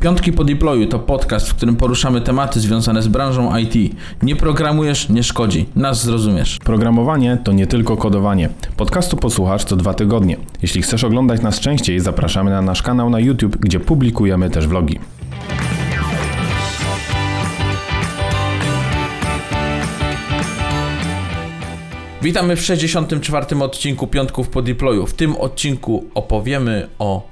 Piątki po deployu to podcast, w którym poruszamy tematy związane z branżą IT. Nie programujesz, nie szkodzi. Nas zrozumiesz. Programowanie to nie tylko kodowanie. Podcastu posłuchasz co dwa tygodnie. Jeśli chcesz oglądać nas częściej, zapraszamy na nasz kanał na YouTube, gdzie publikujemy też vlogi. Witamy w 64. odcinku Piątków po deployu. W tym odcinku opowiemy o...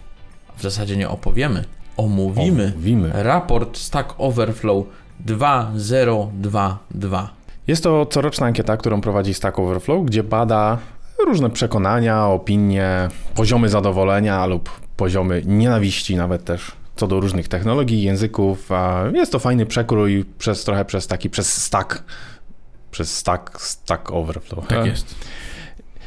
W zasadzie nie opowiemy, omówimy, Omówimy. raport Stack Overflow 2022. Jest to coroczna ankieta, którą prowadzi Stack Overflow, gdzie bada różne przekonania, opinie, poziomy zadowolenia lub poziomy nienawiści nawet też co do różnych technologii, języków. Jest to fajny przekrój przez trochę przez taki, przez stack, przez stack, stack overflow. Tak jest.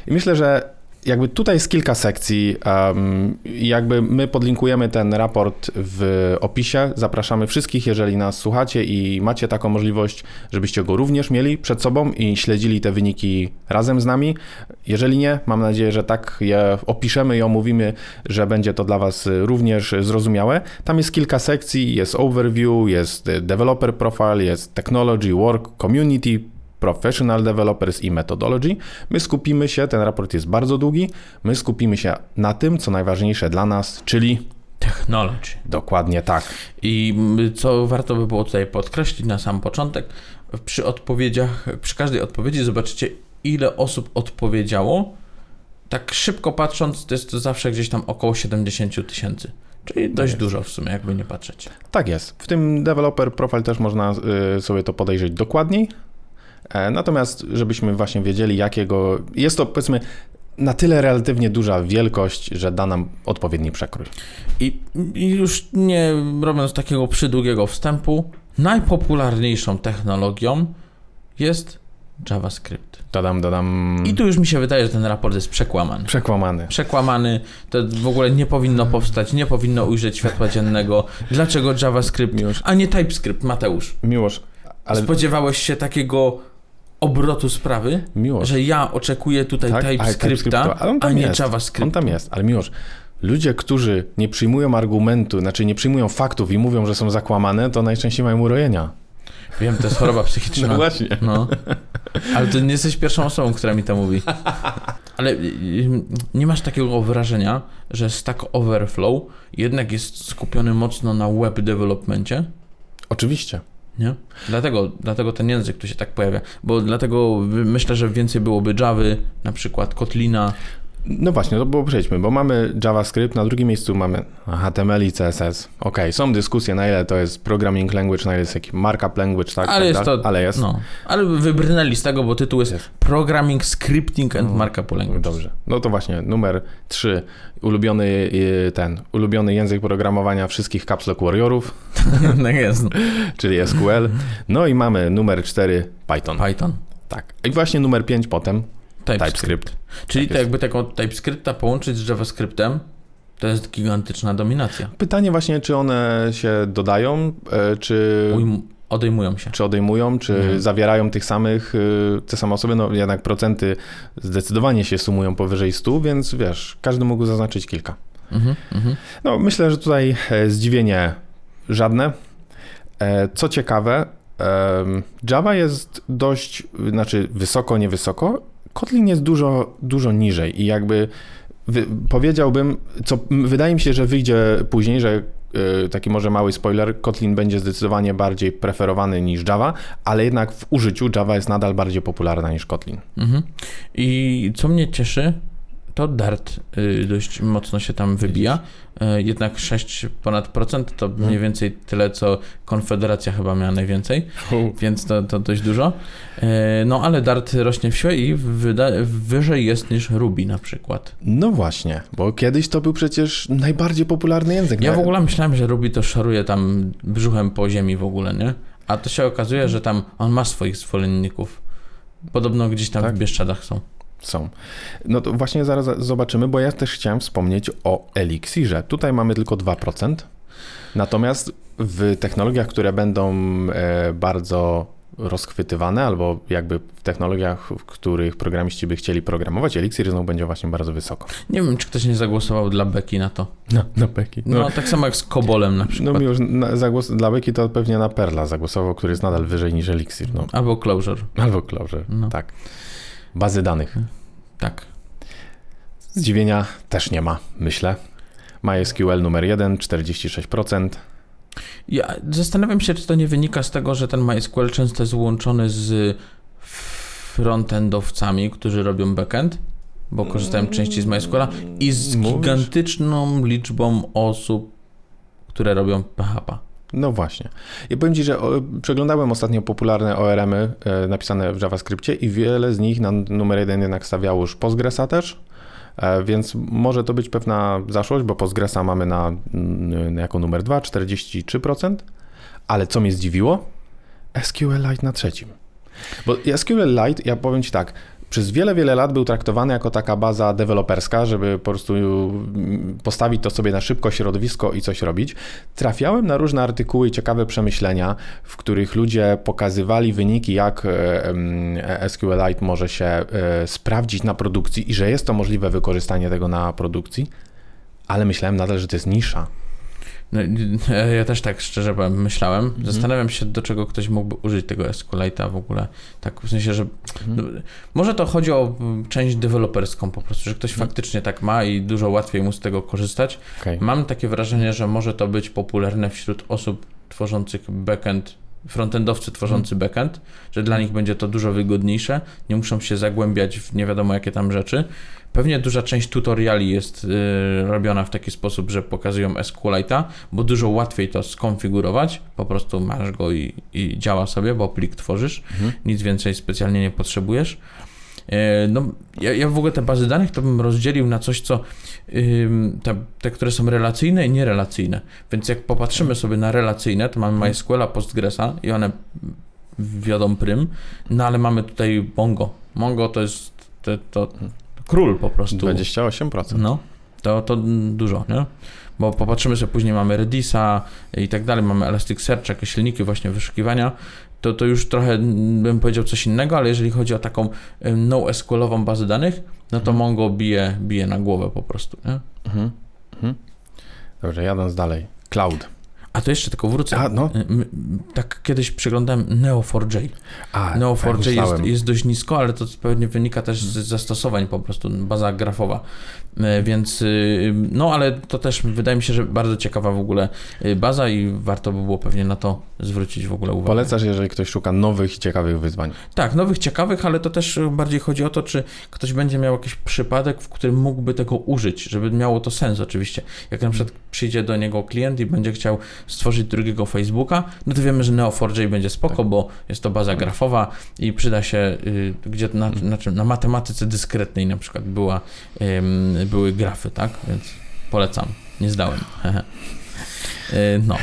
I myślę, że jakby tutaj jest kilka sekcji. Um, jakby my podlinkujemy ten raport w opisie. Zapraszamy wszystkich, jeżeli nas słuchacie i macie taką możliwość, żebyście go również mieli przed sobą i śledzili te wyniki razem z nami. Jeżeli nie, mam nadzieję, że tak je opiszemy i omówimy, że będzie to dla Was również zrozumiałe. Tam jest kilka sekcji, jest overview, jest developer profile, jest technology, work, community, Professional Developers i Methodology. My skupimy się, ten raport jest bardzo długi, my skupimy się na tym, co najważniejsze dla nas, czyli Technology. dokładnie tak. I mm, co warto by było tutaj podkreślić na sam początek, przy odpowiedziach, przy każdej odpowiedzi zobaczycie, ile osób odpowiedziało. Tak szybko patrząc, to jest to zawsze gdzieś tam około 70 tysięcy. Czyli dość jest. dużo w sumie, jakby nie patrzeć. Tak jest. W tym developer profile też można y, sobie to podejrzeć dokładniej. E, Natomiast, żebyśmy właśnie wiedzieli, jakiego. Jest to powiedzmy na tyle relatywnie duża wielkość, że da nam odpowiedni przekrój. I, I już nie robiąc takiego przydługiego wstępu, najpopularniejszą technologią jest JavaScript. Dodam, dodam. I tu już mi się wydaje, że ten raport jest przekłamany. Przekłamany. Przekłamany, to w ogóle nie powinno powstać, nie powinno ujrzeć światła dziennego. Dlaczego JavaScript, Miłosz. a nie TypeScript, Mateusz? Miłosz, ale Spodziewałeś się takiego obrotu sprawy, Miłosz. że ja oczekuję tutaj Tak, TypeScripta, a tam nie jest. JavaScript. On tam jest, ale Miłosz, ludzie, którzy nie przyjmują argumentu, znaczy nie przyjmują faktów i mówią, że są zakłamane, to najczęściej mają urojenia. Wiem, to jest choroba psychiczna. właśnie. No. Ale ty nie jesteś pierwszą osobą, która mi to mówi. Ale y, y, nie masz takiego wrażenia, że Stack Overflow jednak jest skupiony mocno na web developmencie? Oczywiście. Nie? Dlatego, dlatego ten język tu się tak pojawia. Bo dlatego myślę, że więcej byłoby Javy, na przykład Kotlina. No właśnie, to było przejdźmy, bo mamy JavaScript, na drugim miejscu mamy HTML i CSS. Okej, są dyskusje, na ile to jest programming language, na ile jest jakiś markup language, tak, ale tak jest dalej, to. ale jest. No, ale wybrnęli z tego, bo tytuł jest Jest. Programming, Scripting and No. Markup Language. Dobrze. No to właśnie, numer 3, ulubiony y, ten, ulubiony język programowania wszystkich Caps Lock Warriorów, tak jest. czyli SQL. No i mamy numer 4, Python. Python. Tak. I właśnie numer 5 potem TypeScript. TypeScript. Czyli Tak jakby taką TypeScripta połączyć z JavaScriptem, to jest gigantyczna dominacja. Pytanie właśnie, czy one się dodają, e, czy, Ujm- odejmują się. czy odejmują, czy Mhm. zawierają tych samych, y, te same osoby, no jednak procenty zdecydowanie się sumują powyżej 100, więc wiesz, każdy mógł zaznaczyć kilka. Mhm, mhm. No myślę, że tutaj e, zdziwienie żadne. E, Co ciekawe, Java jest dość, znaczy wysoko, niewysoko, Kotlin jest dużo, dużo niżej i jakby wy, powiedziałbym, co wydaje mi się, że wyjdzie później, że e, taki może mały spoiler, Kotlin będzie zdecydowanie bardziej preferowany niż Java, ale jednak w użyciu Java jest nadal bardziej popularna niż Kotlin. Mhm. I co mnie cieszy, to Dart y, dość mocno się tam wybija. Y, Jednak 6 ponad procent to Mhm. mniej więcej tyle, co Konfederacja chyba miała najwięcej, więc to, to dość dużo. Y, No ale Dart rośnie w siłę i wyżej jest niż Ruby na przykład. No właśnie, bo kiedyś to był przecież najbardziej popularny język. Ja w ogóle myślałem, że Ruby to szaruje tam brzuchem po ziemi w ogóle, nie? A to się okazuje, że tam on ma swoich zwolenników. Podobno gdzieś tam Tak? w Bieszczadach są. Są. No to właśnie zaraz zobaczymy, bo ja też chciałem wspomnieć o Elixirze. Tutaj mamy tylko 2%. Natomiast w technologiach, które będą e, bardzo rozchwytywane, albo jakby w technologiach, w których programiści by chcieli programować, Elixir znowu będzie właśnie bardzo wysoko. Nie wiem, czy ktoś nie zagłosował dla Beki na to. No, na Beki. No, no tak samo jak z Kobolem na przykład. No mi już na, zagłos, dla Beki to pewnie na Perla zagłosował, który jest nadal wyżej niż Elixir. No. Albo Clojure. Albo Clojure, no. tak. Bazy danych. Tak. Zdziwienia też nie ma, myślę. MySQL numer 1, 46%. Ja zastanawiam się, czy to nie wynika z tego, że ten MySQL często jest łączony z frontendowcami, którzy robią backend, bo korzystają częściej z MySQLa i z Mówisz? gigantyczną liczbą osób, które robią PHP. No właśnie. I powiem Ci, że przeglądałem ostatnio popularne ORM-y e, napisane w JavaScriptie i wiele z nich na numer jeden jednak stawiało już Postgresa też, e, więc może to być pewna zaszłość, bo Postgresa mamy na, jako numer dwa, 43%, ale co mnie zdziwiło? SQLite na trzecim. Bo SQLite, ja powiem Ci tak, przez wiele, wiele lat był traktowany jako taka baza deweloperska, żeby po prostu mm, postawić to sobie na szybko środowisko i coś robić. Trafiałem na różne artykuły i ciekawe przemyślenia, w których ludzie pokazywali wyniki, jak e, SQLite może się e, sprawdzić na produkcji i że jest to możliwe wykorzystanie tego na produkcji, ale myślałem nadal, że to jest nisza. No, ja też tak szczerze powiem, myślałem. Mhm. Zastanawiam się, do czego ktoś mógłby użyć tego SQLite'a w ogóle. Tak w sensie, że mhm. no, może to chodzi o część deweloperską po prostu, że ktoś mhm. faktycznie tak ma i dużo łatwiej mu z tego korzystać. Okay. Mam takie wrażenie, że może to być popularne wśród osób tworzących backend frontendowcy tworzący hmm. backend, że dla nich będzie to dużo wygodniejsze, nie muszą się zagłębiać w nie wiadomo jakie tam rzeczy. Pewnie duża część tutoriali jest y, robiona w taki sposób, że pokazują SQLite'a, bo dużo łatwiej to skonfigurować, po prostu masz go i, i działa sobie, bo plik tworzysz, hmm. nic więcej specjalnie nie potrzebujesz. E, no, ja, ja, w ogóle te bazy danych to bym rozdzielił na coś, co te, te, które są relacyjne i nierelacyjne. Więc jak popatrzymy sobie na relacyjne, to mamy mhm. MySQL'a, Postgresa i one wiodą prym, no ale mamy tutaj Mongo. Mongo to jest to, to król po prostu. 28%. No, to, to dużo, nie? Bo popatrzymy sobie później, mamy Redisa i tak dalej, mamy Elasticsearch, jakieś silniki właśnie wyszukiwania, to, to już trochę bym powiedział coś innego, ale jeżeli chodzi o taką NoSQL-ową bazę danych, no to mhm. Mongo bije, bije na głowę po prostu. Nie? Mhm. Mhm. Dobrze, jadąc dalej. Cloud. A to jeszcze tylko wrócę. A, no. Tak kiedyś przeglądałem Neo4j. A, Neo4j tak jest, jest, dość nisko, ale to pewnie wynika też z zastosowań po prostu, baza grafowa. E, więc y, no, ale to też wydaje mi się, że bardzo ciekawa w ogóle y, baza i warto by było pewnie na to zwrócić w ogóle uwagę. Polecasz, jeżeli ktoś szuka nowych, ciekawych wyzwań. Tak, nowych, ciekawych, ale to też bardziej chodzi o to, czy ktoś będzie miał jakiś przypadek, w którym mógłby tego użyć, żeby miało to sens oczywiście. Jak na przykład przyjdzie do niego klient i będzie chciał stworzyć drugiego Facebooka, no to wiemy, że Neo4j będzie spoko, tak. bo jest to baza grafowa i przyda się, y, gdzie na, na, na matematyce dyskretnej na przykład była, były grafy, tak? Więc polecam. Nie zdałem. Y, no.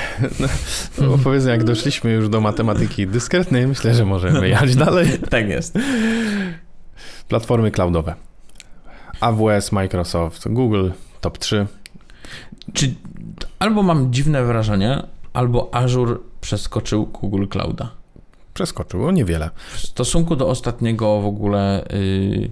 no powiedzmy, jak doszliśmy już do matematyki dyskretnej, myślę, że możemy jechać dalej. tak jest. Platformy cloudowe. AWS, Microsoft, Google, top 3. Czy albo mam dziwne wrażenie, albo Azure przeskoczył Google Clouda. Przeskoczył, niewiele. W stosunku do ostatniego w ogóle... Yy,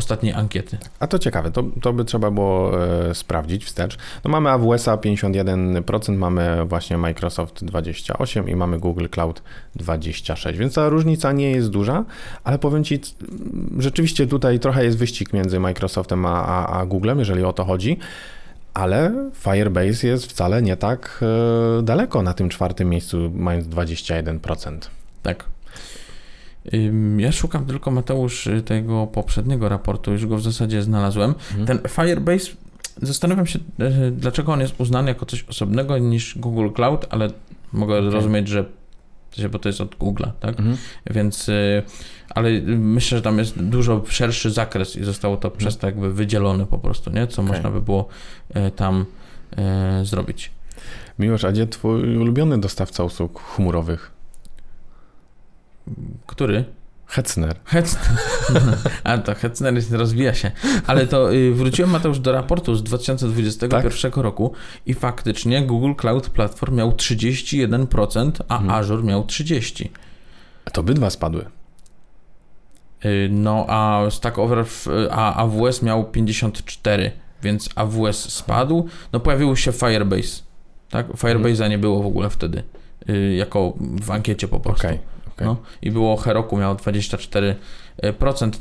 ostatniej ankiety. A to ciekawe, to, to by trzeba było e, sprawdzić wstecz. No mamy AWS-a 51%, mamy właśnie Microsoft 28% i mamy Google Cloud 26%, więc ta różnica nie jest duża, ale powiem Ci, rzeczywiście tutaj trochę jest wyścig między Microsoftem a, a, a Googlem, jeżeli o to chodzi. Ale Firebase jest wcale nie tak e, daleko na tym czwartym miejscu, mając 21%. Tak. Ja szukam tylko, Mateusz, tego poprzedniego raportu, już go w zasadzie znalazłem. Mhm. Ten Firebase, zastanawiam się, e, dlaczego on jest uznany jako coś osobnego niż Google Cloud, ale mogę okay. rozumieć, że bo to jest od Google'a, tak? Mhm. Więc, e, ale myślę, że tam jest dużo szerszy zakres i zostało to przez to jakby wydzielone po prostu, nie? Co okay. można by było tam zrobić. Miłosz, a gdzie twój ulubiony dostawca usług chmurowych? Który? Hetzner. Hetzner. A to Hetzner rozwija się. Ale to y, wróciłem Mateusz do raportu z 2021 tak? roku i faktycznie Google Cloud Platform miał 31%, a hmm. Azure miał 30%. To obydwa spadły. Y, No, a Stack Overflow, a AWS miał 54, więc AWS spadł. No, pojawił się Firebase. Tak? Firebase'a nie było w ogóle wtedy. y, Jako w ankiecie po prostu. Okej. Okej. No, I było Heroku miało 24%,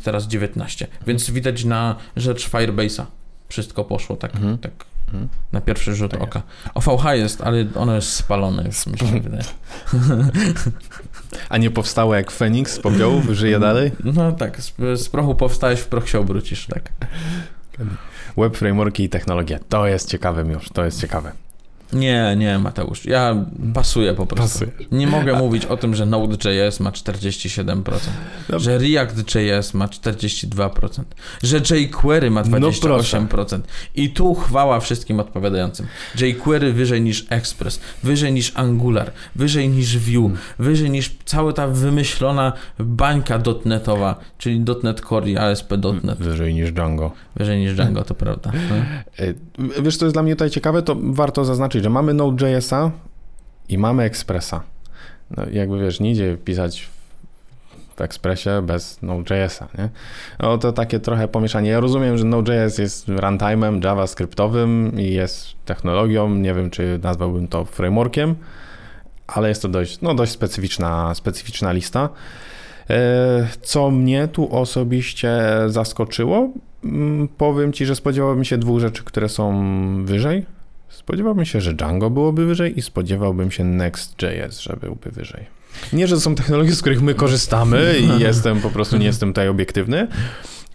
teraz 19%. Więc widać na rzecz Firebase'a wszystko poszło tak, Mhm. tak Mhm. na pierwszy rzut Tak. oka. OVH jest, ale ono jest spalone już, mi się wydaje. A nie powstało jak Feniks z popiołów? Żyje dalej? No tak, z, z prochu powstałeś, w proch się obrócisz, tak. Web frameworki i technologia. To jest ciekawe już, to jest ciekawe. Nie, nie, Mateusz. Ja pasuję po prostu. Pasujesz. Nie mogę mówić o tym, że Node.js ma 47%, No. że React.js ma 42%, że jQuery ma No 28%. I tu chwała wszystkim odpowiadającym. jQuery wyżej niż Express, wyżej niż Angular, wyżej niż Vue, wyżej niż cała ta wymyślona bańka dotnetowa, czyli .NET Core i ASP.NET. Wyżej niż Django. Wyżej niż Django, to prawda. No. E, Wiesz, co jest dla mnie tutaj ciekawe, to warto zaznaczyć, że mamy Node.jsa i mamy Expressa. No, jakby wiesz, nie idzie pisać w Expressie bez Node.jsa, nie? No to takie trochę pomieszanie. Ja rozumiem, że Node.js jest runtime'em javascriptowym i jest technologią, nie wiem, czy nazwałbym to frameworkiem, ale jest to dość, no, dość specyficzna, specyficzna lista. E, Co mnie tu osobiście zaskoczyło, Mm, powiem ci, że spodziewałbym się dwóch rzeczy, które są wyżej. Spodziewałbym się, że Django byłoby wyżej i spodziewałbym się Next.js, że byłby wyżej. Nie, że to są technologie, z których my korzystamy i jestem po prostu nie jestem tutaj obiektywny,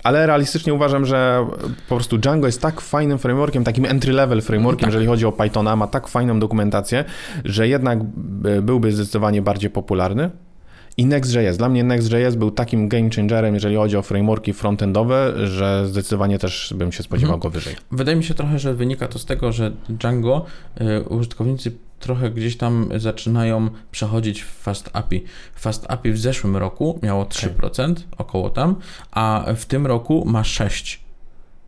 ale realistycznie uważam, że po prostu Django jest tak fajnym frameworkiem, takim entry-level frameworkiem, Tak. jeżeli chodzi o Pythona, ma tak fajną dokumentację, że jednak by- byłby zdecydowanie bardziej popularny. I Next.js. Dla mnie Next.js był takim game changerem, jeżeli chodzi o frameworki frontendowe, że zdecydowanie też bym się spodziewał Mhm. go wyżej. Wydaje mi się trochę, że wynika to z tego, że Django y, użytkownicy trochę gdzieś tam zaczynają przechodzić w Fast API. Fast API w zeszłym roku miało 3%, około tam, a w tym roku ma 6%.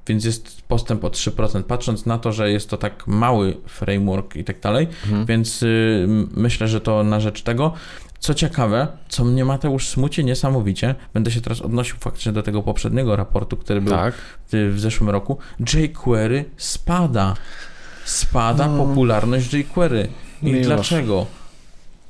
Więc jest postęp o 3%. Patrząc na to, że jest to tak mały framework i tak dalej, Mhm. więc y, myślę, że to na rzecz tego. Co ciekawe, co mnie Mateusz smuci niesamowicie, będę się teraz odnosił faktycznie do tego poprzedniego raportu, który był Tak. w zeszłym roku, jQuery spada. Spada No. popularność jQuery. I Miłosz. dlaczego?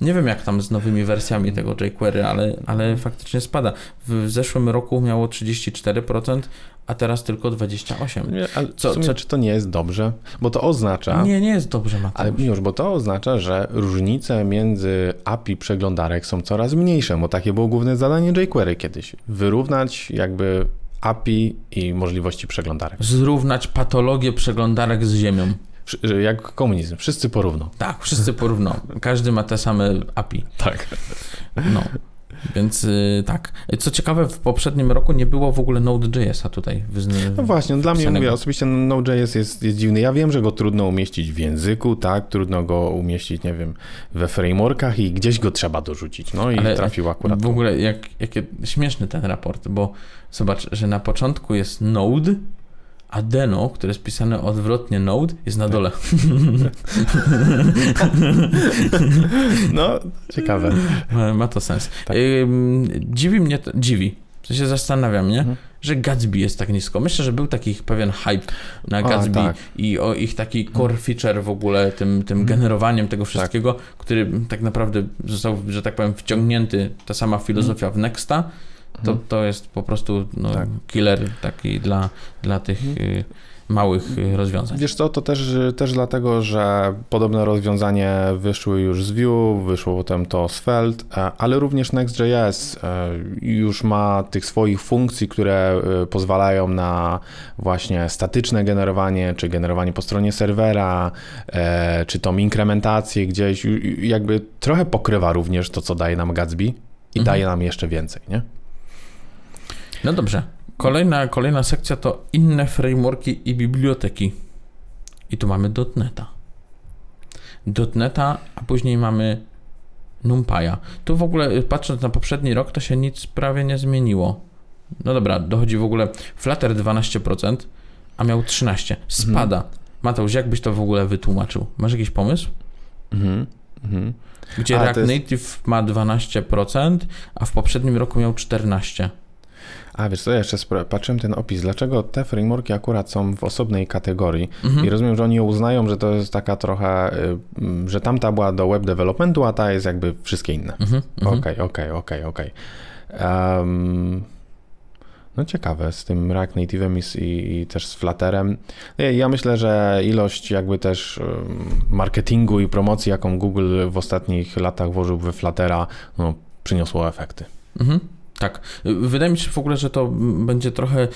Nie wiem, jak tam z nowymi wersjami tego jQuery, ale, ale faktycznie spada. W zeszłym roku miało 34%, a teraz tylko 28%. Nie, ale Co- sumie, co- czy to nie jest dobrze? Bo to oznacza... Nie, nie jest dobrze, Ale Mateusz. już, bo to oznacza, że różnice między API przeglądarek są coraz mniejsze, bo takie było główne zadanie jQuery kiedyś. Wyrównać jakby API i możliwości przeglądarek. Zrównać patologię przeglądarek z ziemią. Jak komunizm, wszyscy porówno. Tak, wszyscy porówno. Każdy ma te same API. Tak. No. Więc y, tak. Co ciekawe, w poprzednim roku nie było w ogóle Node.jsa tutaj. Wyzn- No właśnie, dla mnie mówię, osobiście Node.js jest, jest dziwny. Ja wiem, że go trudno umieścić w języku, tak, trudno go umieścić, nie wiem, we frameworkach i gdzieś go trzeba dorzucić. No i Ale trafił akurat. W ogóle jak, jakie śmieszny ten raport, bo zobacz, że na początku jest Node, a Deno, które jest pisane odwrotnie Node, jest na dole. No, ciekawe. Ma to sens. Tak. Dziwi mnie to, dziwi. W sensie zastanawiam, nie? Mhm. Że Gatsby jest tak nisko. Myślę, że był taki pewien hype na A, Gatsby tak. i o ich taki core feature w ogóle, tym, tym Mhm. generowaniem tego wszystkiego, który tak naprawdę został, że tak powiem, wciągnięty, ta sama filozofia w Nexta, to, Mhm. to jest po prostu no, Tak. killer taki dla, dla tych y, małych y, rozwiązań. Wiesz co, to też, też dlatego, że podobne rozwiązanie wyszły już z Vue, wyszło potem to z e, ale również Next.js e, już ma tych swoich funkcji, które pozwalają na właśnie statyczne generowanie, czy generowanie po stronie serwera, e, czy tą inkrementację gdzieś, jakby trochę pokrywa również to, co daje nam Gatsby i Mhm. daje nam jeszcze więcej, nie? No dobrze. Kolejna, kolejna sekcja to inne frameworki i biblioteki. I tu mamy .NETA. .NETA, a później mamy NumPy'a. Tu w ogóle patrząc na poprzedni rok, to się nic prawie nie zmieniło. No dobra, dochodzi w ogóle Flutter 12%, a miał 13%. Spada. Mateusz, jak byś to w ogóle wytłumaczył? Masz jakiś pomysł? Mhm. Mhm. Gdzie a, React jest... Native ma 12%, a w poprzednim roku miał 14%. A wiesz co, ja jeszcze patrzyłem ten opis, dlaczego te frameworki akurat są w osobnej kategorii mhm. i rozumiem, że oni uznają, że to jest taka trochę, y, że tamta była do web developmentu, a ta jest jakby wszystkie inne. Mhm, mhm. Okej, okej, okej, okej. No ciekawe z tym React Native'em i, i, też z Flutterem. Ja myślę, że ilość jakby też marketingu i promocji, jaką Google w ostatnich latach włożył we Fluttera, no, przyniosło efekty. Mhm. Tak. Wydaje mi się w ogóle, że to będzie trochę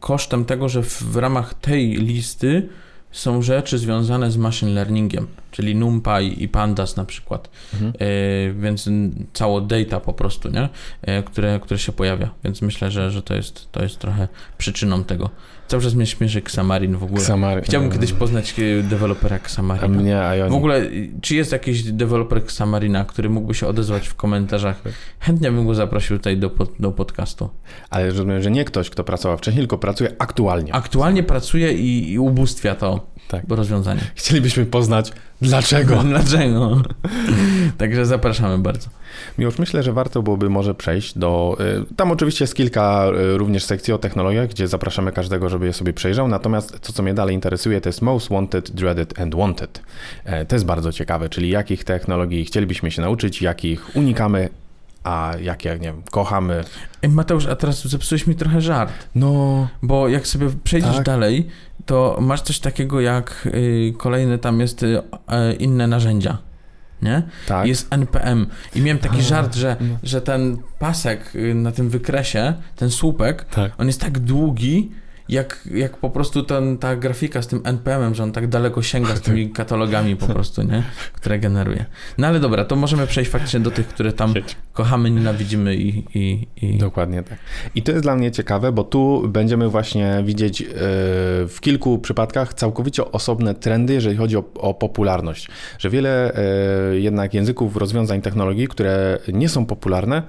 kosztem tego, że w ramach tej listy są rzeczy związane z machine learningiem, czyli NumPy i Pandas na przykład, mhm. e, więc cało data po prostu, nie? E, które, które się pojawia, więc myślę, że, że to, jest, to jest trochę przyczyną tego. Cały czas mnie śmieszy Xamarin w ogóle. Xamarin. Chciałbym kiedyś poznać e, dewelopera Xamarina. A mnie, a ja W ogóle, czy jest jakiś deweloper Xamarina, który mógłby się odezwać w komentarzach? Chętnie bym go zaprosił tutaj do, do podcastu. Ale rozumiem, że nie ktoś, kto pracował wcześniej, tylko pracuje aktualnie. Aktualnie pracuje i, i ubóstwia to tak. rozwiązanie. Chcielibyśmy poznać dlaczego. dlaczego. Także zapraszamy bardzo. Miłosz, myślę, że warto byłoby może przejść do... Y, tam oczywiście jest kilka y, również sekcji o technologiach, gdzie zapraszamy każdego, żeby je sobie przejrzał, natomiast to, co mnie dalej interesuje, to jest Most Wanted, Dreaded and Wanted. E, to jest bardzo ciekawe, czyli jakich technologii chcielibyśmy się nauczyć, jakich unikamy, a jakie, nie wiem, kochamy. Ej, Mateusz, a teraz zepsułeś mi trochę żart. No. Bo jak sobie przejdziesz tak. dalej, to masz coś takiego jak y, kolejne tam jest y, y, inne narzędzia. Nie? Tak. Jest NPM. I miałem taki a, żart, że, no. że ten pasek y, na tym wykresie, ten słupek, tak. on jest tak długi, jak, jak po prostu ten, ta grafika z tym NPM-em, że on tak daleko sięga z tymi katalogami po prostu, nie? Które generuje. No ale dobra, to możemy przejść faktycznie do tych, które tam kochamy, nienawidzimy i, i, i... Dokładnie tak. I to jest dla mnie ciekawe, bo tu będziemy właśnie widzieć yy, w kilku przypadkach całkowicie osobne trendy, jeżeli chodzi o, o popularność. Że wiele yy, jednak języków, rozwiązań, technologii, które nie są popularne,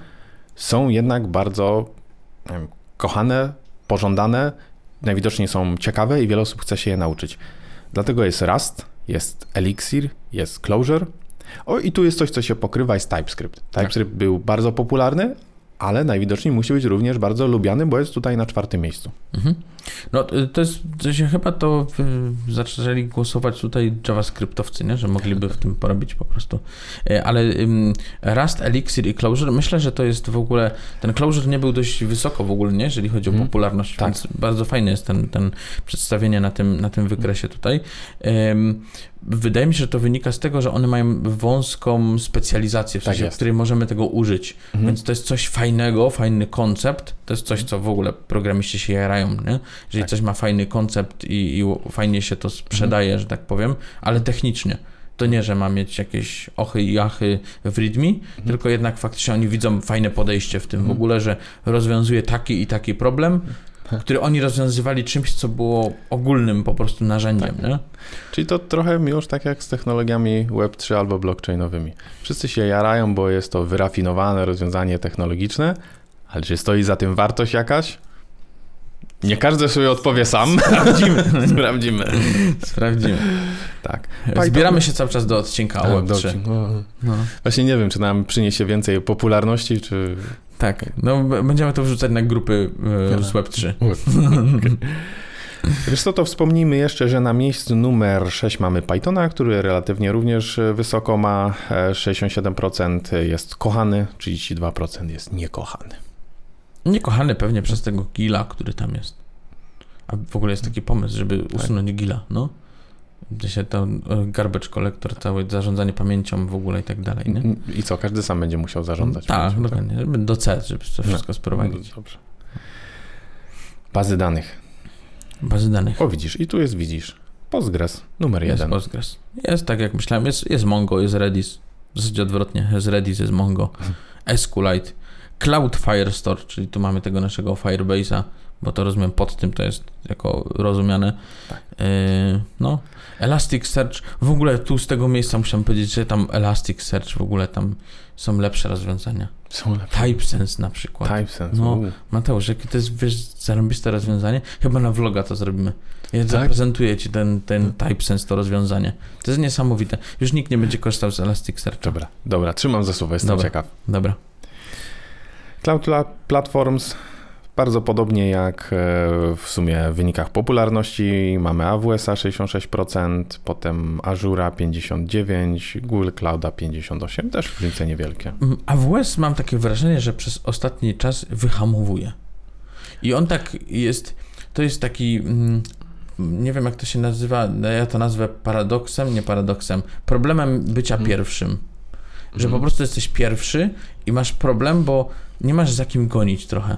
są jednak bardzo wiem, kochane, pożądane najwidoczniej są ciekawe i wiele osób chce się je nauczyć. Dlatego jest Rust, jest Elixir, jest Clojure. O i tu jest coś, co się pokrywa, jest TypeScript. TypeScript tak. był bardzo popularny, ale najwidoczniej musi być również bardzo lubiany, bo jest tutaj na czwartym miejscu. Mhm. No to jest, to się chyba to y, zaczęli głosować tutaj JavaScriptowcy, nie? że mogliby w tym porobić po prostu. E, ale Rust, Elixir i Clojure, myślę, że to jest w ogóle, ten Clojure nie był dość wysoko w ogóle, nie? jeżeli chodzi o mhm. popularność, tak. więc bardzo fajne jest ten, ten przedstawienie na tym, na tym wykresie tutaj. Wydaje mi się, że to wynika z tego, że one mają wąską specjalizację, w tak sensie, w której możemy tego użyć. Mhm. Więc to jest coś fajnego, fajny koncept. To jest coś, co w ogóle programiści się jarają, nie? Jeżeli tak. coś ma fajny koncept i, i, fajnie się to sprzedaje, mhm. że tak powiem, ale technicznie. To nie, że ma mieć jakieś ochy i achy w readme, mhm. tylko jednak faktycznie oni widzą fajne podejście w tym w mhm. ogóle, że rozwiązuje taki i taki problem, który oni rozwiązywali czymś, co było ogólnym po prostu narzędziem. Tak. Nie? Czyli to trochę już tak jak z technologiami Web3 albo blockchainowymi. Wszyscy się jarają, bo jest to wyrafinowane rozwiązanie technologiczne, ale czy stoi za tym wartość jakaś? Nie każdy sobie odpowie sam. Sprawdzimy. Sprawdzimy. Sprawdzimy. Tak. Zbieramy się cały czas do odcinka o Web3. No. Właśnie nie wiem, czy nam przyniesie więcej popularności, czy tak, no będziemy to wrzucać na grupy e, z Web3. Wiesz co, to wspomnijmy jeszcze, że na miejscu numer 6 mamy Pythona, który relatywnie również e, wysoko ma, 67% e, jest kochany, 32% jest niekochany. Niekochany pewnie przez tego gila, który tam jest. A w ogóle jest taki pomysł, żeby tak. usunąć tak. gila, no. Się to e, garbage collector, całe zarządzanie pamięcią w ogóle i tak dalej, nie? I co, każdy sam będzie musiał zarządzać Tak, pamięcią, dokładnie, tak? żeby do C, żeby to wszystko no, sprowadzić. No, dobrze. Bazy danych. Bazy danych. O, widzisz, i tu jest, widzisz, Postgres, numer jest jeden. Postgres. Jest tak, jak myślałem, jest, jest Mongo, jest Redis, w zasadzie odwrotnie, jest Redis, jest Mongo, SQLite, Cloud Firestore, czyli tu mamy tego naszego Firebase'a, bo to rozumiem pod tym to jest jako rozumiane. Tak. Yy, no, Elasticsearch, w ogóle tu z tego miejsca musiałem powiedzieć, że tam Elasticsearch w ogóle tam są lepsze rozwiązania. Są lepsze. TypeSense na przykład. TypeSense. No. u. Mateusz, jakie to jest, wiesz, zarąbiste rozwiązanie? Chyba na vloga to zrobimy. Ja Tak? zaprezentuję ci ten, ten TypeSense, to rozwiązanie. To jest niesamowite. Już nikt nie będzie korzystał z Elasticsearcha. Dobra, dobra, trzymam za słowo, jestem Dobra. ciekaw. Dobra. Cloud La- Platforms bardzo podobnie jak e, w sumie w wynikach popularności mamy AWS 66%, potem Azura 59%, Google Clouda 58%, też różnice niewielkie. Mm, AWS mam takie wrażenie, że przez ostatni czas wyhamowuje. I on tak jest, to jest taki, mm, nie wiem jak to się nazywa, no ja to nazwę paradoksem, nie paradoksem, problemem bycia Mhm. pierwszym. Że Mhm. po prostu jesteś pierwszy i masz problem, bo nie masz za kim gonić trochę.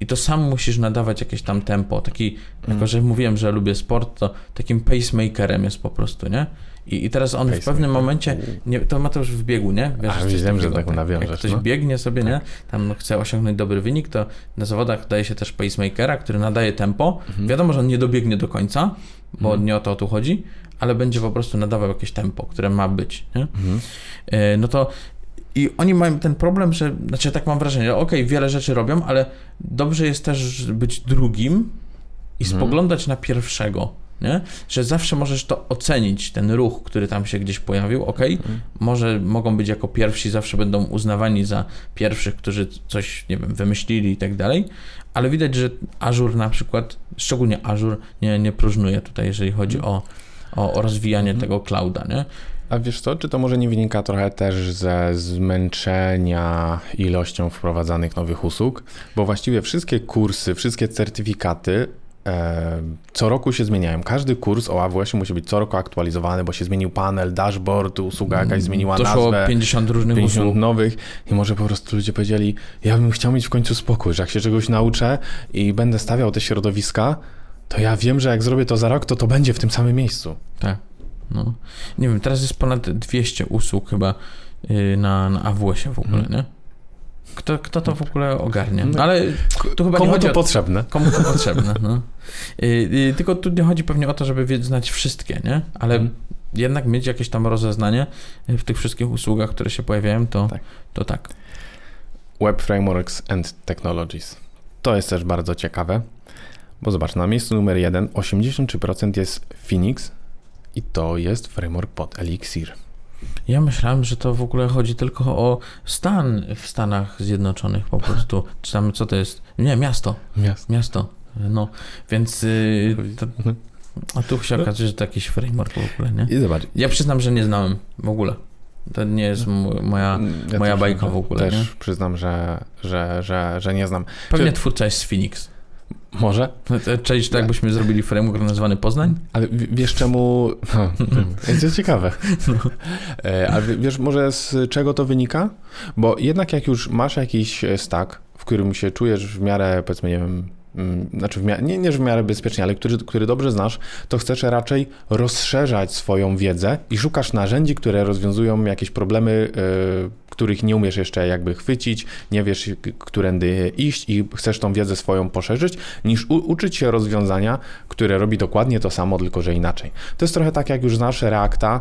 I to sam musisz nadawać jakieś tam tempo. Taki, Mhm. jako że mówiłem, że lubię sport, to takim pacemakerem jest po prostu, nie? I, i teraz on w pewnym momencie, nie, to Mateusz w biegu, nie? A, coś wiedziałem, że tak nawiążesz, Jak ktoś no. biegnie sobie, nie? Tam chce osiągnąć dobry wynik, to na zawodach daje się też pacemakera, który nadaje tempo. Mhm. Wiadomo, że on nie dobiegnie do końca, bo Mhm. nie o to tu chodzi, ale będzie po prostu nadawał jakieś tempo, które ma być, nie? Mhm. E, no to i oni mają ten problem, że, znaczy tak mam wrażenie, że okej, wiele rzeczy robią, ale dobrze jest też być drugim i Mhm. spoglądać na pierwszego, nie? Że zawsze możesz to ocenić, ten ruch, który tam się gdzieś pojawił, okej, Mhm. może mogą być jako pierwsi, zawsze będą uznawani za pierwszych, którzy coś, nie wiem, wymyślili i tak dalej, ale widać, że Azure na przykład, szczególnie Azure, nie, nie próżnuje tutaj, jeżeli chodzi o, o, o rozwijanie Mhm. tego clouda, nie? A wiesz co, czy to może nie wynika trochę też ze zmęczenia ilością wprowadzanych nowych usług? Bo właściwie wszystkie kursy, wszystkie certyfikaty co roku się zmieniają. Każdy kurs o AWS musi być co roku aktualizowany, bo się zmienił panel, dashboard, usługa jakaś zmieniła Doszło nazwę. 50 różnych 50 usług. nowych i może po prostu ludzie powiedzieli, ja bym chciał mieć w końcu spokój, że jak się czegoś nauczę i będę stawiał te środowiska, to ja wiem, że jak zrobię to za rok, to to będzie w tym samym miejscu. Tak. No. Nie wiem, teraz jest ponad 200 usług chyba yy, na, na AWS-ie w ogóle, Mhm. nie? Kto, kto to w ogóle ogarnie? No. Ale tu chyba nie Komu chodzi to o... potrzebne? Komu to potrzebne, no. Yy, yy, tylko tu nie chodzi pewnie o to, żeby znać wszystkie, nie? Ale Mhm. jednak mieć jakieś tam rozeznanie w tych wszystkich usługach, które się pojawiają, to Tak. to tak. Web Frameworks and Technologies. To jest też bardzo ciekawe, bo zobacz, na miejscu numer jeden 83% jest Phoenix i to jest framework pod Elixir. Ja myślałem, że to w ogóle chodzi tylko o stan w Stanach Zjednoczonych po prostu. Czy tam, co to jest? Nie, miasto. Miasto. Miasto. No, więc yy, to, Mhm. a tu się okazuje, że to jakiś framework w ogóle, nie? I zobacz. Ja przyznam, że nie znałem w ogóle. To nie jest m- moja... ja moja bajka w ogóle, Też nie? przyznam, że, że, że, że nie znam. Pewnie Czy- twórca jest z Phoenix. Może? Cześć, tak jakbyśmy zrobili framework nazwany Poznań? Ale wiesz czemu... No, to jest ciekawe. E, A w- wiesz może z czego to wynika? Bo jednak jak już masz jakiś e, stack, w którym się czujesz w miarę, powiedzmy, nie wiem, znaczy w miarę, nie, nie w miarę bezpiecznie, ale który, który dobrze znasz, to chcesz raczej rozszerzać swoją wiedzę i szukasz narzędzi, które rozwiązują jakieś problemy, e, których nie umiesz jeszcze jakby chwycić, nie wiesz, którędy iść i chcesz tą wiedzę swoją poszerzyć, niż u, uczyć się rozwiązania, które robi dokładnie to samo, tylko że inaczej. To jest trochę tak, jak już znasz Reacta,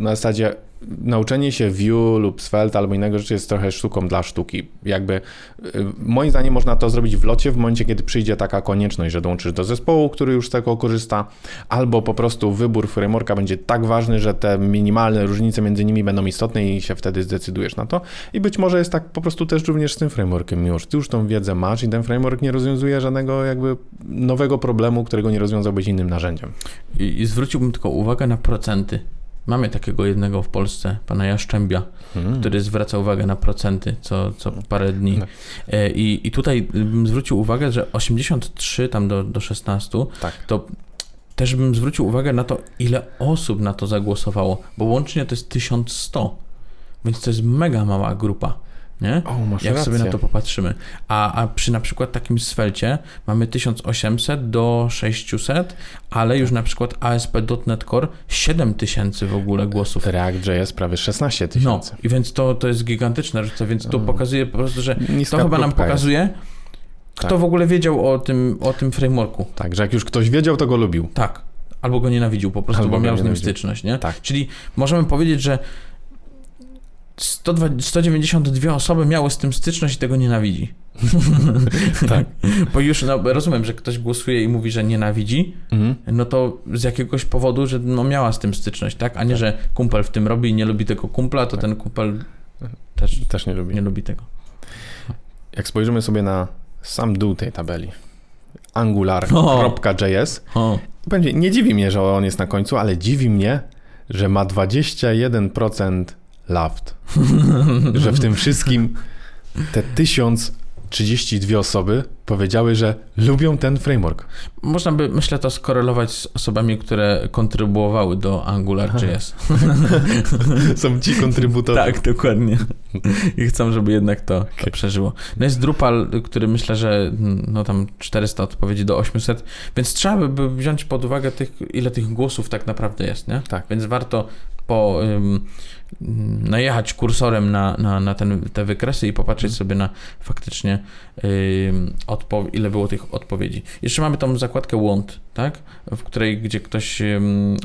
na zasadzie nauczenie się Vue lub Svelte albo innego rzeczy jest trochę sztuką dla sztuki. Jakby y, moim zdaniem można to zrobić w locie w momencie, kiedy przyjdzie taka konieczność, że dołączysz do zespołu, który już z tego korzysta, albo po prostu wybór frameworka będzie tak ważny, że te minimalne różnice między nimi będą istotne i się wtedy zdecydujesz na to. I być może jest tak po prostu też również z tym frameworkiem już. Ty już tą wiedzę masz i ten framework nie rozwiązuje żadnego jakby nowego problemu, którego nie rozwiązałbyś innym narzędziem. I, I zwróciłbym tylko uwagę na procenty. Mamy takiego jednego w Polsce, pana Jaszczębia, Hmm. który zwraca uwagę na procenty co, co parę dni. No. E, I, I tutaj bym zwrócił uwagę, że 83 tam do, do 16, Tak. to też bym zwrócił uwagę na to, ile osób na to zagłosowało, bo łącznie to jest 1100, więc to jest mega mała grupa. Nie? O, masz Jak rację. sobie na to popatrzymy. A, a przy na przykład takim Svelcie mamy 1800 do 600, ale już na przykład ASP.NET Core 7000 w ogóle głosów. React.js prawie 16 No, tysięcy. i więc to, to jest gigantyczna różnica, więc to Mm. pokazuje po prostu, że Niska to chyba nam próbka jest. pokazuje, Kto Tak. w ogóle wiedział o tym, o tym frameworku? Tak, że jak już ktoś wiedział, to go lubił. Tak. Albo go nienawidził po prostu, Albo bo miał z nim styczność, nie? Tak. Czyli możemy powiedzieć, że 102, 192 osoby miały z tym styczność i tego nienawidzi. Tak. Bo już no, rozumiem, że ktoś głosuje i mówi, że nienawidzi, Mhm. no to z jakiegoś powodu, że no, miała z tym styczność, tak? A nie, że kumpel w tym robi i nie lubi tego kumpla, to Tak. ten kumpel też Też nie lubi. nie lubi tego. Jak spojrzymy sobie na sam dół tej tabeli, angular.js, będzie, nie dziwi mnie, że on jest na końcu, ale dziwi mnie, że ma 21% loved. że w tym wszystkim te 1032 osoby powiedziały, że lubią ten framework. można by, myślę, to skorelować z osobami, które kontrybuowały do AngularJS. Są ci kontrybutorzy. Tak, dokładnie. I chcą, żeby jednak to, to przeżyło. No jest Drupal, który myślę, że mm, no tam 400 odpowiedzi do 800, więc trzeba by- by wziąć pod uwagę tych, ile tych głosów tak naprawdę jest, nie? Tak. Więc warto po, najechać kursorem na, na, na ten, te wykresy i popatrzeć sobie na faktycznie odpo- ile było tych odpowiedzi. Jeszcze mamy tą zakładkę want, tak? W której, gdzie ktoś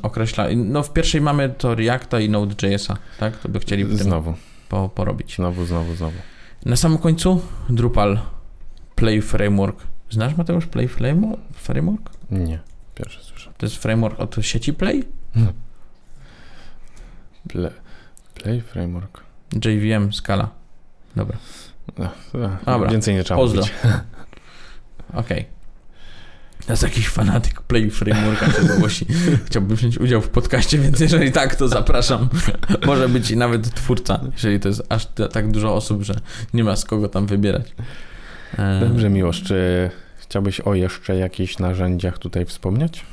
określa, no w pierwszej mamy to Reacta i Node.jsa, tak? To by chcieli Znowu, po, porobić. znowu, znowu, znowu. Na samym końcu Drupal Play Framework. Znasz Mateusz Play Framework? Nie, pierwszy słyszę. To jest framework od sieci Play? Play, play framework. JVM, skala. Dobra, ach, Dobra, Więcej nie trzeba pozdro. okej. To jest jakiś fanatyk Play Frameworka się zgłosi. Chciałbym wziąć udział w podcaście, więc jeżeli tak, to zapraszam. Może być i nawet twórca, jeżeli to jest aż tak dużo osób, że nie ma z kogo tam wybierać. E, Dobrze, Miłosz, czy chciałbyś o jeszcze jakichś narzędziach tutaj wspomnieć?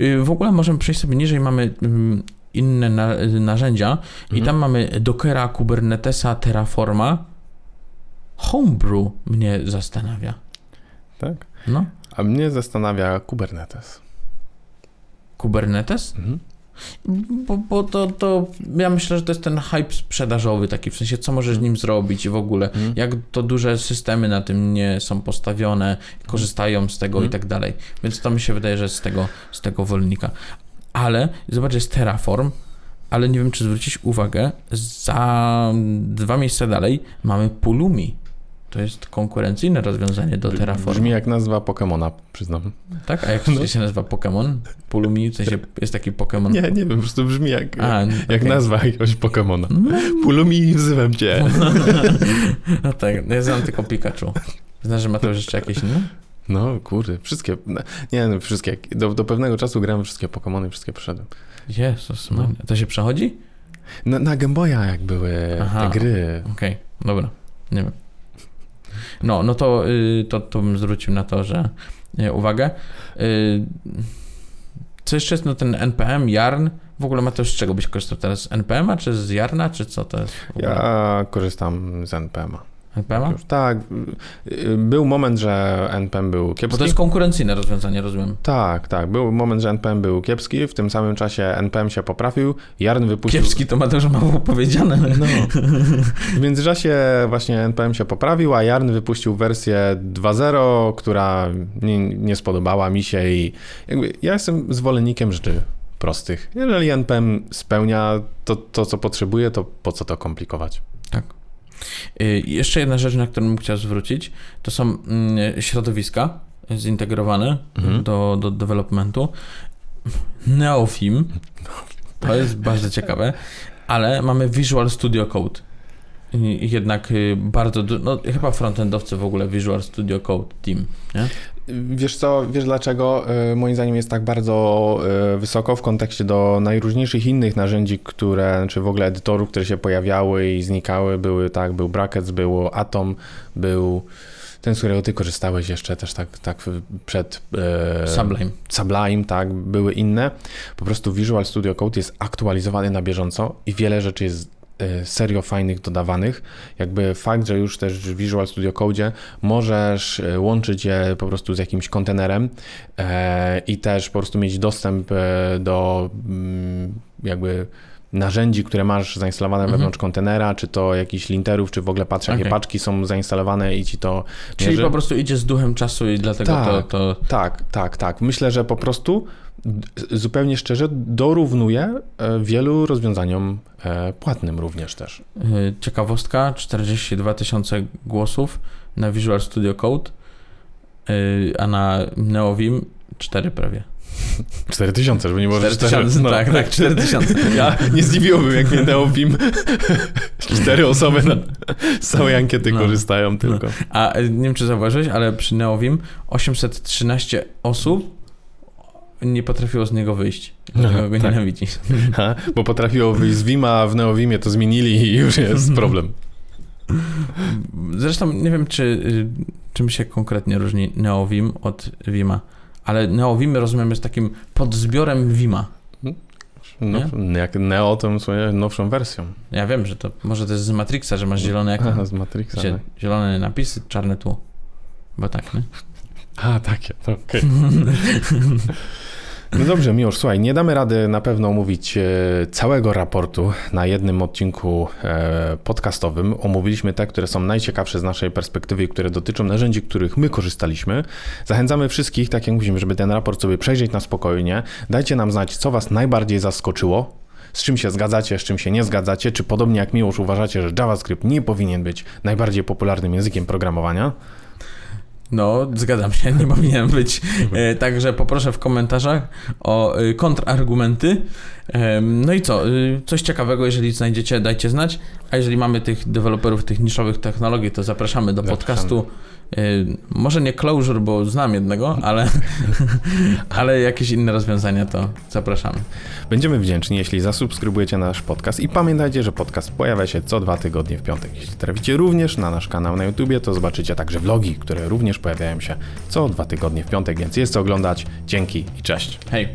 Y, W ogóle możemy przejść sobie niżej, mamy ym, inne na, narzędzia i Mhm. tam mamy Dockera, Kubernetesa, Terraforma. Homebrew mnie zastanawia. Tak. No, A mnie zastanawia Kubernetes. Kubernetes? Mhm. Bo, bo to, to ja myślę, że to jest ten hype sprzedażowy taki, w sensie co możesz z nim zrobić i w ogóle, Mhm. jak to duże systemy na tym nie są postawione, korzystają z tego Mhm. i tak dalej. Więc to mi się wydaje, że z tego, z tego wolnika. Ale zobacz, jest Terraform, ale nie wiem, czy zwrócić uwagę, za dwa miejsca dalej mamy Pulumi. To jest konkurencyjne rozwiązanie do Terraform. Brzmi jak nazwa Pokemona, przyznam. Tak? A jak No. się nazywa Pokémon? Pulumi, w sensie jest taki Pokémon. Nie, nie wiem, po prostu brzmi jak, A, jak okej. nazwa jakiegoś Pokemona. No, Pulumi, wzywam cię. no tak, ja znam tylko Pikachu. Znasz, że ma to jeszcze jakieś inne? No kurde, wszystkie, nie no, wszystkie, do, do pewnego czasu grałem wszystkie Pokemony, wszystkie przeszedłem. Jezus, No. no. to się przechodzi? Na, na Game Boya jak były Aha. te gry. Okej, dobra, nie wiem. No, no to, y, to, to bym zwrócił na to, że y, uwagę. Y, co jeszcze jest? No ten NPM, Yarn. W ogóle ma to z czego byś korzystał teraz? Z NPM-a czy z Yarna, czy co to jest? Ja korzystam z NPM-a. NPM-a? Już, tak, y, był moment, że NPM był Bo kiepski. to jest konkurencyjne rozwiązanie, rozumiem. Tak, tak, był moment, że NPM był kiepski, w tym samym czasie NPM się poprawił, Yarn wypuścił... Kiepski to Mateusz mało powiedziane. No. W międzyczasie właśnie NPM się poprawił, a Yarn wypuścił wersję 2.0, która nie, nie spodobała mi się i jakby ja jestem zwolennikiem rzeczy prostych. Jeżeli NPM spełnia to, to co potrzebuje, to po co to komplikować? Tak. Y, Jeszcze jedna rzecz, na którą bym chciał zwrócić, to są mm, środowiska zintegrowane Mhm. do, do developmentu. Neofim, to jest bardzo ciekawe, ale mamy Visual Studio Code. I jednak y, bardzo, du- no chyba frontendowcy w ogóle Visual Studio Code Team, nie? Wiesz co, wiesz dlaczego y, moim zdaniem jest tak bardzo y, wysoko w kontekście do najróżniejszych innych narzędzi, które, czy w ogóle edytorów, które się pojawiały i znikały, były tak, był Brackets, był Atom, był ten, z którego ty korzystałeś jeszcze też tak, tak przed... y, Sublime. Sublime, tak, były inne. Po prostu Visual Studio Code jest aktualizowany na bieżąco i wiele rzeczy jest e, serio fajnych dodawanych. Jakby fakt, że już też w Visual Studio Code możesz e, łączyć je po prostu z jakimś kontenerem e, i też po prostu mieć dostęp do mm, jakby narzędzi, które masz zainstalowane Mhm. wewnątrz kontenera, czy to jakichś linterów, czy w ogóle patrz, jakie Okej. paczki są zainstalowane i ci to Czyli mierzy. po prostu idzie z duchem czasu i dlatego Tak. to, to... Tak, tak, tak. Myślę, że po prostu zupełnie szczerze dorównuje e, wielu rozwiązaniom e, płatnym również też. y, Ciekawostka, 42 tysiące głosów na Visual Studio Code, a na Neovim 4 prawie. 4000, żeby nie było, że 4000, cztery- no. tak, tak, 4000. Ja nie zdziwiłbym, jak mnie Neofim cztery osoby na, całej ankiety No. korzystają tylko. A y, nie wiem, czy zauważyłeś, ale przy Neovim 813 osób nie potrafiło z niego wyjść. Dlatego Aha, go tak. nienawidzi. Ha, bo potrafiło wyjść z Vima, a w Neovimie to zmienili i już jest problem. Zresztą nie wiem, czy y, czym się konkretnie różni Neovim od Vima, ale Neovim rozumiem jest takim podzbiorem Vima. No, jak Neo to swoją nowszą wersją. Ja wiem, że to może to jest z Matrixa, że masz zielone ekran, Aha, z Matrixa. zie- tak. zielone napisy, czarne tło. Bo tak, nie? A, takie, okej. No dobrze, Miłosz, słuchaj, nie damy rady na pewno omówić e, całego raportu na jednym odcinku e, podcastowym. Omówiliśmy te, które są najciekawsze z naszej perspektywy i które dotyczą narzędzi, których my korzystaliśmy. Zachęcamy wszystkich, tak jak mówimy, żeby ten raport sobie przejrzeć na spokojnie. Dajcie nam znać, co Was najbardziej zaskoczyło, z czym się zgadzacie, z czym się nie zgadzacie, czy podobnie jak Miłosz uważacie, że JavaScript nie powinien być najbardziej popularnym językiem programowania. No, zgadzam się, nie powinien być. E, także poproszę w komentarzach o e, kontrargumenty. Em, no i co? e, Coś ciekawego, jeżeli znajdziecie, dajcie znać. A jeżeli mamy tych deweloperów tych niszowych technologii, to zapraszamy do Zapraszamy. podcastu. E, może nie Clojure, bo znam jednego, ale, ale jakieś inne rozwiązania, to zapraszamy. Będziemy wdzięczni, jeśli zasubskrybujecie nasz podcast i pamiętajcie, że podcast pojawia się co dwa tygodnie w piątek. Jeśli traficie również na nasz kanał na YouTubie, to zobaczycie także vlogi, które również pojawiają się co dwa tygodnie w piątek, więc jest co oglądać. Dzięki i cześć. Hej!